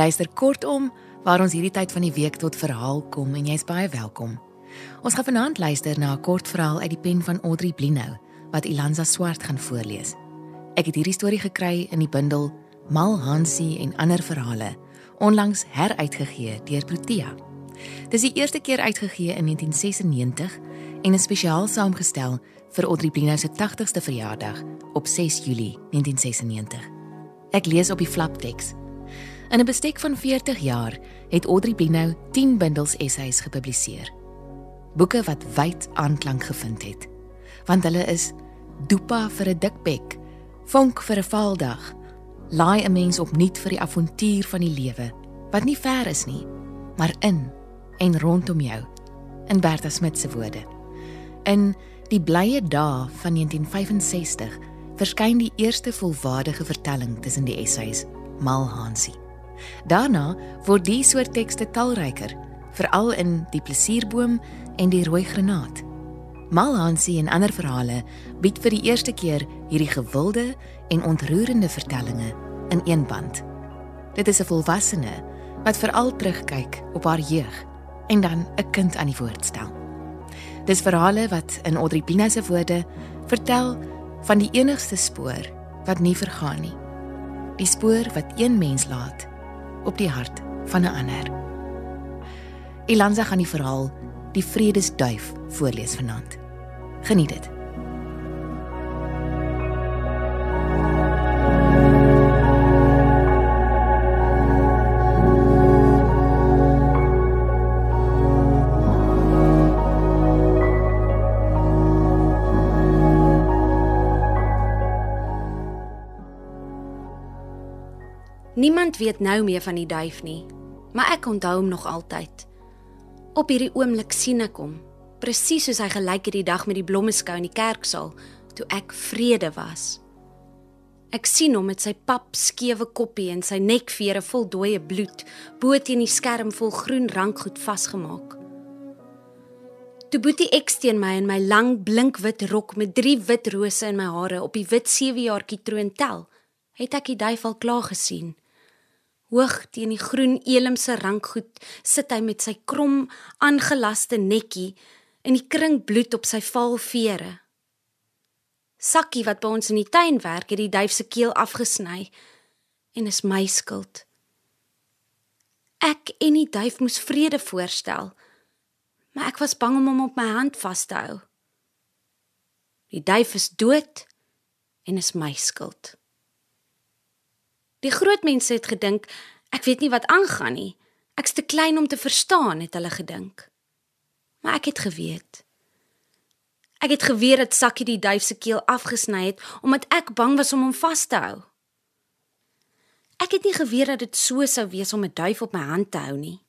Luister kortom waar ons hierdie tyd van die week tot verhaal kom en jy's baie welkom. Ons gaan vanaand luister na 'n kort verhaal uit die pen van Audrey Blinou wat Ilanza Swart gaan voorlees. Ek het hierdie storie gekry in die bundel Mal Hansie en ander verhale, onlangs heruitgegee deur Protea. Dis die eerste keer uitgegee in 1996 en is spesiaal saamgestel vir Audrey Blinou se 80ste verjaardag op 6 Julie 1996. Ek lees op die flapteks. In 'n bestek van 40 jaar het Audrey Blinou 10 bundels essays gepubliseer. Boeke wat wyd aanklank gevind het. Want hulle is Dopa vir 'n dikbek, Vonk vir 'n vaaldag, Laai 'n mens opnuut vir die avontuur van die lewe wat nie ver is nie, maar in en rondom jou. In Bertha Smit se woorde. In Die blye dae van 1965 verskyn die eerste volwaardige vertelling tussen die essays Mal Hansie. Daarna word die soort tekste talryker, veral in Die plesierboom en Die rooi granaat. Malhansie en ander verhale bied vir die eerste keer hierdie gewilde en ontroerende vertellings in een band. Dit is 'n volwassene wat veral terugkyk op haar jeug en dan 'n kind aan die woord stel. Dis verhale wat in Audrey Pina se woorde vertel van die enigste spoor wat nie vergaan nie. Die spoor wat een mens laat op die hart van 'n ander. Ilanza gaan die verhaal Die Vredesduif voorlees vanaand. Geniet dit. Weet nou meer van die duif nie, maar ek onthou hom nog altyd. Op hierdie oomblik sien ek hom, presies soos hy gelyk het die dag met die blommeskou in die kerksaal toe ek vrede was. Ek sien hom met sy pap skewe koppie en sy nekvere vol dooie bloed bo teen die skerm vol groen rankgoed vasgemaak. Toe boetie ek steen my in my lang blinkwit rok met drie wit rose in my hare op die wit sewejaartjie troon tel, het ek die duif al klaar gesien. Hoog teen die groen elimse rankgoed sit hy met sy krom aangelaste nekkie in die kring bloed op sy vaal vere. Sakkie wat by ons in die tuin werk, het die duif se keel afgesny en is my skuld. Ek en die duif moes vrede voorstel, maar ek was bang om hom op my hand vas te hou. Die duif is dood en is my skuld. Die groot mense het gedink ek weet nie wat aangaan nie. Ek's te klein om te verstaan, het hulle gedink. Maar ek het geweet. Ek het geweet dat Sakkie die duif se keel afgesny het omdat ek bang was om hom vas te hou. Ek het nie geweet dat dit so sou wees om 'n duif op my hand te hou nie.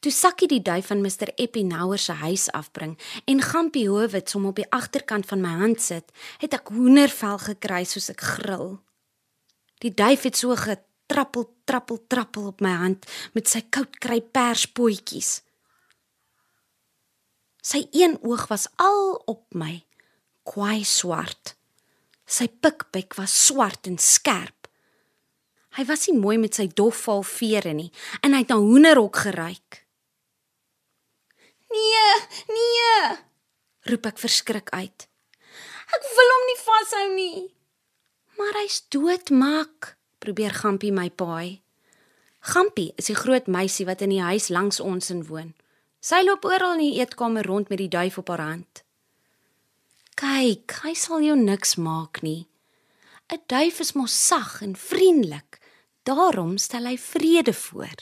Toe Sakkie die duif van Mr Epinauer se huis afbring en Gampie Howitz hom op die agterkant van my hand sit, het ek hoendervel gekry soos ek gril. Die duif het so getrappel, trappel, trappel op my hand met sy koudkry perspootjies. Sy een oog was al op my, kwaai swart. Sy pikbek was swart en skerp. Hy was nie mooi met sy dofval vere nie en hy het na hoenderhok geruik. "Nee, nee!" roep ek verskrik uit. "Ek wil hom nie vashou nie." Maar hy's dood, mak, probeer Gampie my paai. Gampie is 'n groot meisie wat in die huis langs ons in woon. Sy loop oral in die eetkamer rond met die duif op haar hand. Kyk, hy sal jou niks maak nie. 'n Duif is mos sag en vriendelik. Daarom stel hy vrede voor.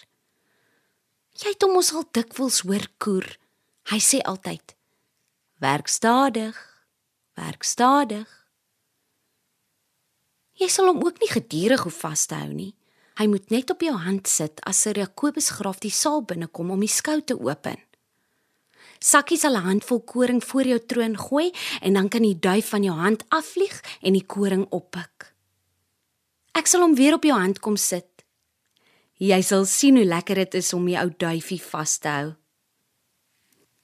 Jy het hom mos al dikwels hoor koer. Hy sê altyd: "Werk stadig, werk stadig." Jy sal hom ook nie gedurig hoef vas te hou nie. Hy moet net op jou hand sit as Sir Jakobus graaf die saal binnekom om die skou te open. Sakkie sal 'n handvol koring voor jou troon gooi en dan kan die duif van jou hand afvlieg en die koring oppik. Ek sal hom weer op jou hand kom sit. Jy sal sien hoe lekker dit is om die ou duifie vas te hou.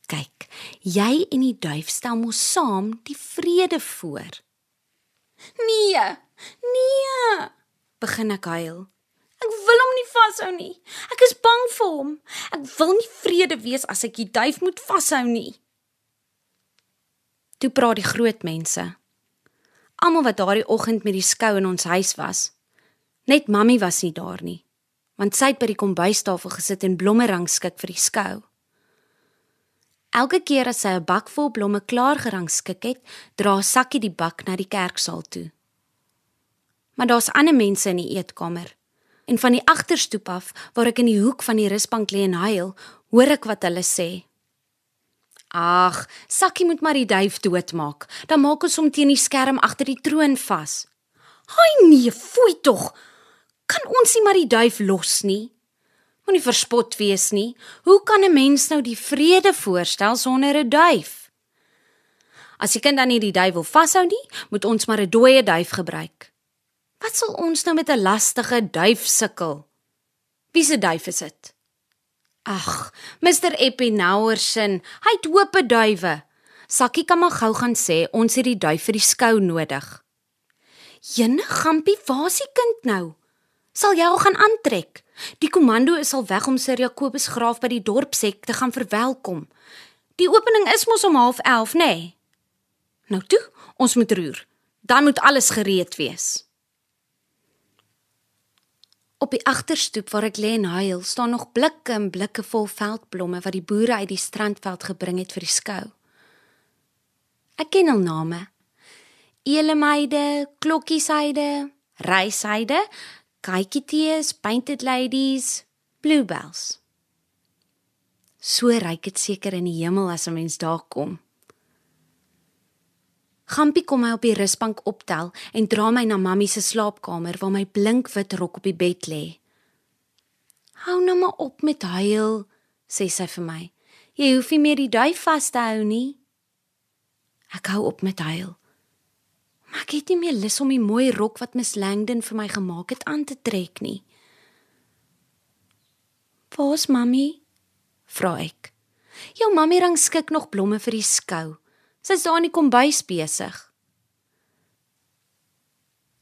Kyk, jy en die duif stel mos saam die vrede voor. Nee, Nee! Begin ek huil. Ek wil hom nie vashou nie. Ek is bang vir hom. Ek wil nie vrede wees as ek die duif moet vashou nie. Toe praat die groot mense. Almal wat daardie oggend met die skou in ons huis was. Net mammie was nie daar nie, want sy het by die kombuistafel gesit en blomme rangskik vir die skou. Elke keer as sy 'n bak vol blomme klaar gerangskik het, dra Sakkie die bak na die kerksaal toe. Maar daar's ander mense in die eetkamer. En van die agterstoep af, waar ek in die hoek van die rusbank lê en huil, hoor ek wat hulle sê. Ag, Sakkie moet maar die duif doodmaak. Dan maak ons hom teen die skerm agter die troon vas. Haai nee, foei tog. Kan ons nie maar die duif los nie? Moenie verspot wees nie. Hoe kan 'n mens nou die vrede voorstel sonder 'n duif? As die kind dan nie die duif wil vashou nie, moet ons maar 'n dooie duif gebruik. Wat sal ons nou met 'n lastige duif sukkel? Wie se duif is dit? Ag, Mr Epinauersen, hy het hoop duwe. Sakkie kan maar gou gaan sê ons het die duif vir die skou nodig. Jene Gampie, waar is die kind nou? Sal jy al gaan aantrek? Die komando is al weg om Sir Jakobus Graaf by die dorpsek te gaan verwelkom. Die opening is mos om 11:30, nê? Nee. Nou toe, ons moet roer. Dan moet alles gereed wees. Op die agterstoep waar ek lê en huil, staan nog blikke en blikke vol veldblomme wat die boere uit die strandveld gebring het vir die skou. Ek ken al name. Elemeide, Klokkiesyde, Reisyde, Kaikietees, Painted Ladies, Bluebells. So ryk dit seker in die hemel as 'n mens daar kom. Gampie kom my op die rusbank optel en dra my na mammie se slaapkamer waar my blink wit rok op die bed lê. "Hou nou maar op met huil," sê sy vir my. "Jy hoef nie meer die duif vas te hou nie." Ek hou op met huil. Maar ek het nie meer lus om die mooi rok wat Miss Langdon vir my gemaak het aan te trek nie. "Waar's mammie?" vra ek. "Jou mammie rangskik nog blomme vir die skou." Sy's daar in die kombuis besig.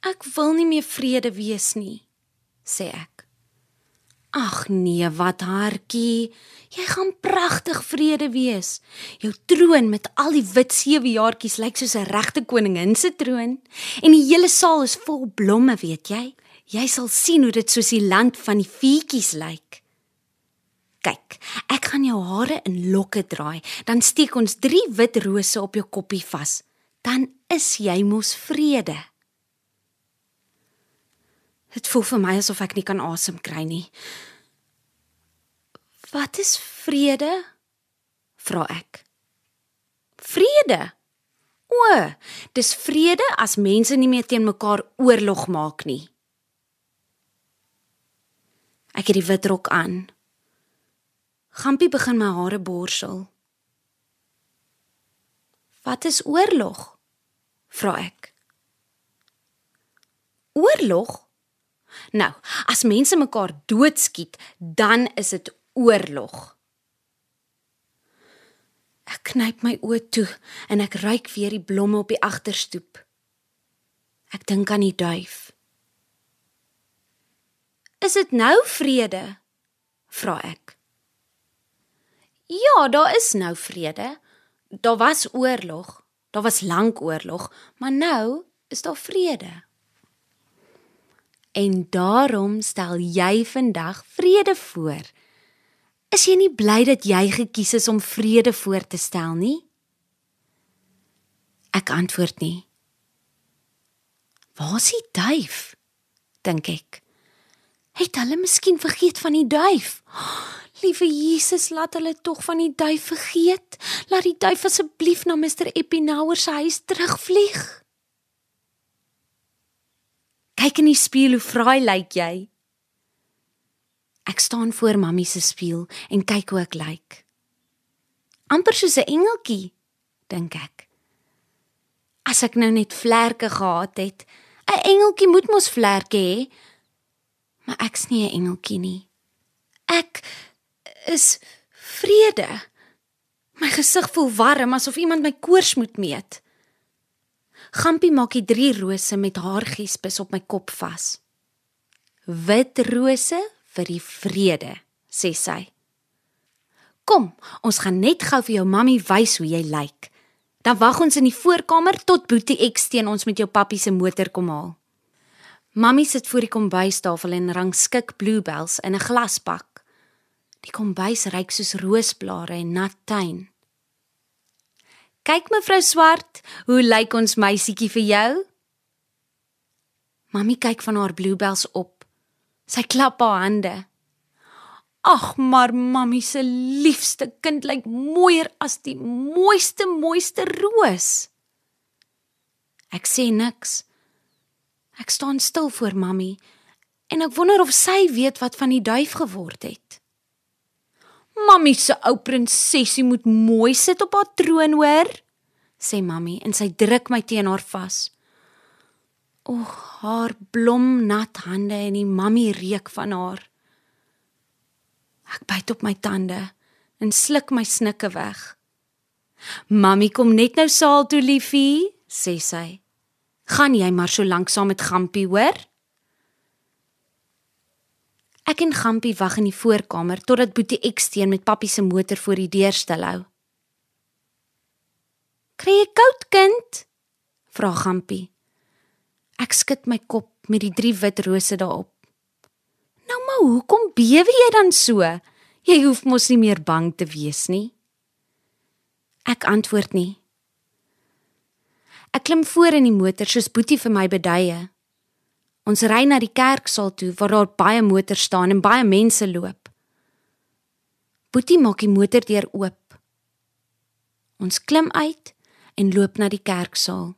Ek wil nie meer vrede wees nie, sê ek. Ag nee, wat hartjie, jy gaan pragtig vrede wees. Jou troon met al die wit sewejaartjies lyk soos 'n regte koningin se troon en die hele saal is vol blomme, weet jy? Jy sal sien hoe dit soos die land van die feetjies lyk. Kyk, ek gaan jou hare in lokke draai, dan steek ons 3 wit rose op jou koppie vas. Dan is jy mos vrede. Dit voel vir my asof ek nie kan asem kry nie. Wat is vrede? vra ek. Vrede. O, dis vrede as mense nie meer teen mekaar oorlog maak nie. Ek het die wit rok aan. Gampie begin my hare borsel. Wat is oorlog? vra ek. Oorlog? Nou, as mense mekaar doodskiet, dan is dit oorlog. Ek knyp my oë toe en ek ruik weer die blomme op die agterstoep. Ek dink aan die duif. Is dit nou vrede? vra ek. Ja, daar is nou vrede. Daar was oorlog. Daar was lank oorlog, maar nou is daar vrede. En daarom stel jy vandag vrede voor. Is jy nie bly dat jy gekies is om vrede voor te stel nie? Ek antwoord nie. Waar is die duif? dink ek. Het hulle miskien vergeet van die duif? Liewe Jesus, laat hulle tog van die duif vergeet. Laat die duif asseblief na Mr Epinauer se huis terugvlieg. Kyk in die spieël hoe fraai lyk jy. Ek staan voor mammie se spieël en kyk hoe ek lyk. amper soos 'n engeltjie, dink ek. As ek nou net vlerke gehad het. 'n Engeltjie moet mos vlerke hê. Maar ek's nie 'n engeltjie nie. Ek is vrede. My gesig voel warm asof iemand my koors moet meet. Gampie maak die drie rose met haar giespes op my kop vas. Wit rose vir die vrede, sê sy. Kom, ons gaan net gou vir jou mammie wys hoe jy lyk. Dan wag ons in die voorkamer tot Boetie X teen ons met jou pappie se motor kom haal. Mammie sit voor die kombuistafel en rangskik bluebells in 'n glasbak. Die kombuis ryk soos roosblare en nat tuin. Kyk mevrou Swart, hoe lyk ons meisietjie vir jou? Mamy kyk van haar bluebells op. Sy klap haar hande. Ag, maar mamy se liefste kind lyk mooier as die mooiste mooiste roos. Ek sê niks. Ek staan stil voor mamy en ek wonder of sy weet wat van die duif geword het. Mamy se ou prinsesie moet mooi sit op haar troon, hoor? sê mamy en sy druk my teen haar vas. O, haar blomnat hande en die mammie reuk van haar. Ek byt op my tande en sluk my snikke weg. Mammie kom net nou saal toe, liefie, sê sy. Gaan jy maar so lank saam met Gampie, hoor? Ek en Gampie wag in die voorkamer totdat Boetie Eksteen met pappie se motor voor die deur stil hou. "Kry jy koud, kind?" vra Gampie. Ek skud my kop met die drie wit rose daarop. Nou maar hoekom bewe jy dan so? Jy hoef mos nie meer bang te wees nie. Ek antwoord nie. Ek klim voor in die motor soos Boetie vir my beduie. Ons ry na die kerksaal toe waar daar baie motors staan en baie mense loop. Boetie maak die motordeur oop. Ons klim uit en loop na die kerksaal.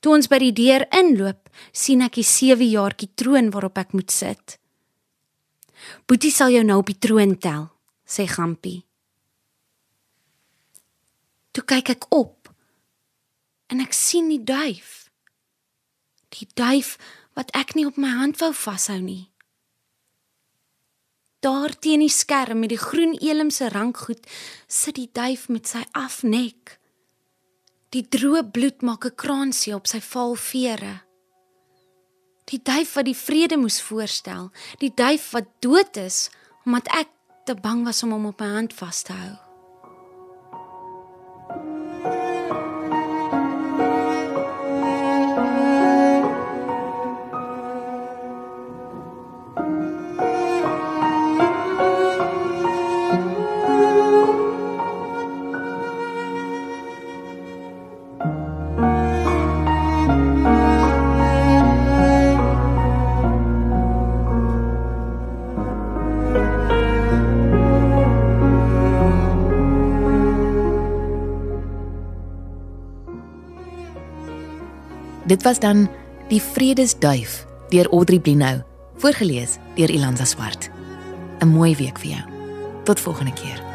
Toe ons by die deur inloop, sien ek die 7 jaartjie troon waarop ek moet sit. Boetie sal jou nou op die troon tel, sê Gampie. Toe kyk ek op en ek sien die duif. Die duif wat ek nie op my hand wou vashou nie. Daar teen die skerm met die groen elimse rankgoed sit die duif met sy afnek. Die droë bloed maak 'n kraansie op sy vaal vere. Die duif wat die vrede moes voorstel, die duif wat dood is omdat ek te bang was om hom op my hand vas te hou. Dit was dan Die Vredesduif deur Audrey Blinou, voorgeles deur Ilanza Swart. 'n Mooi week vir jou. Tot volgende keer.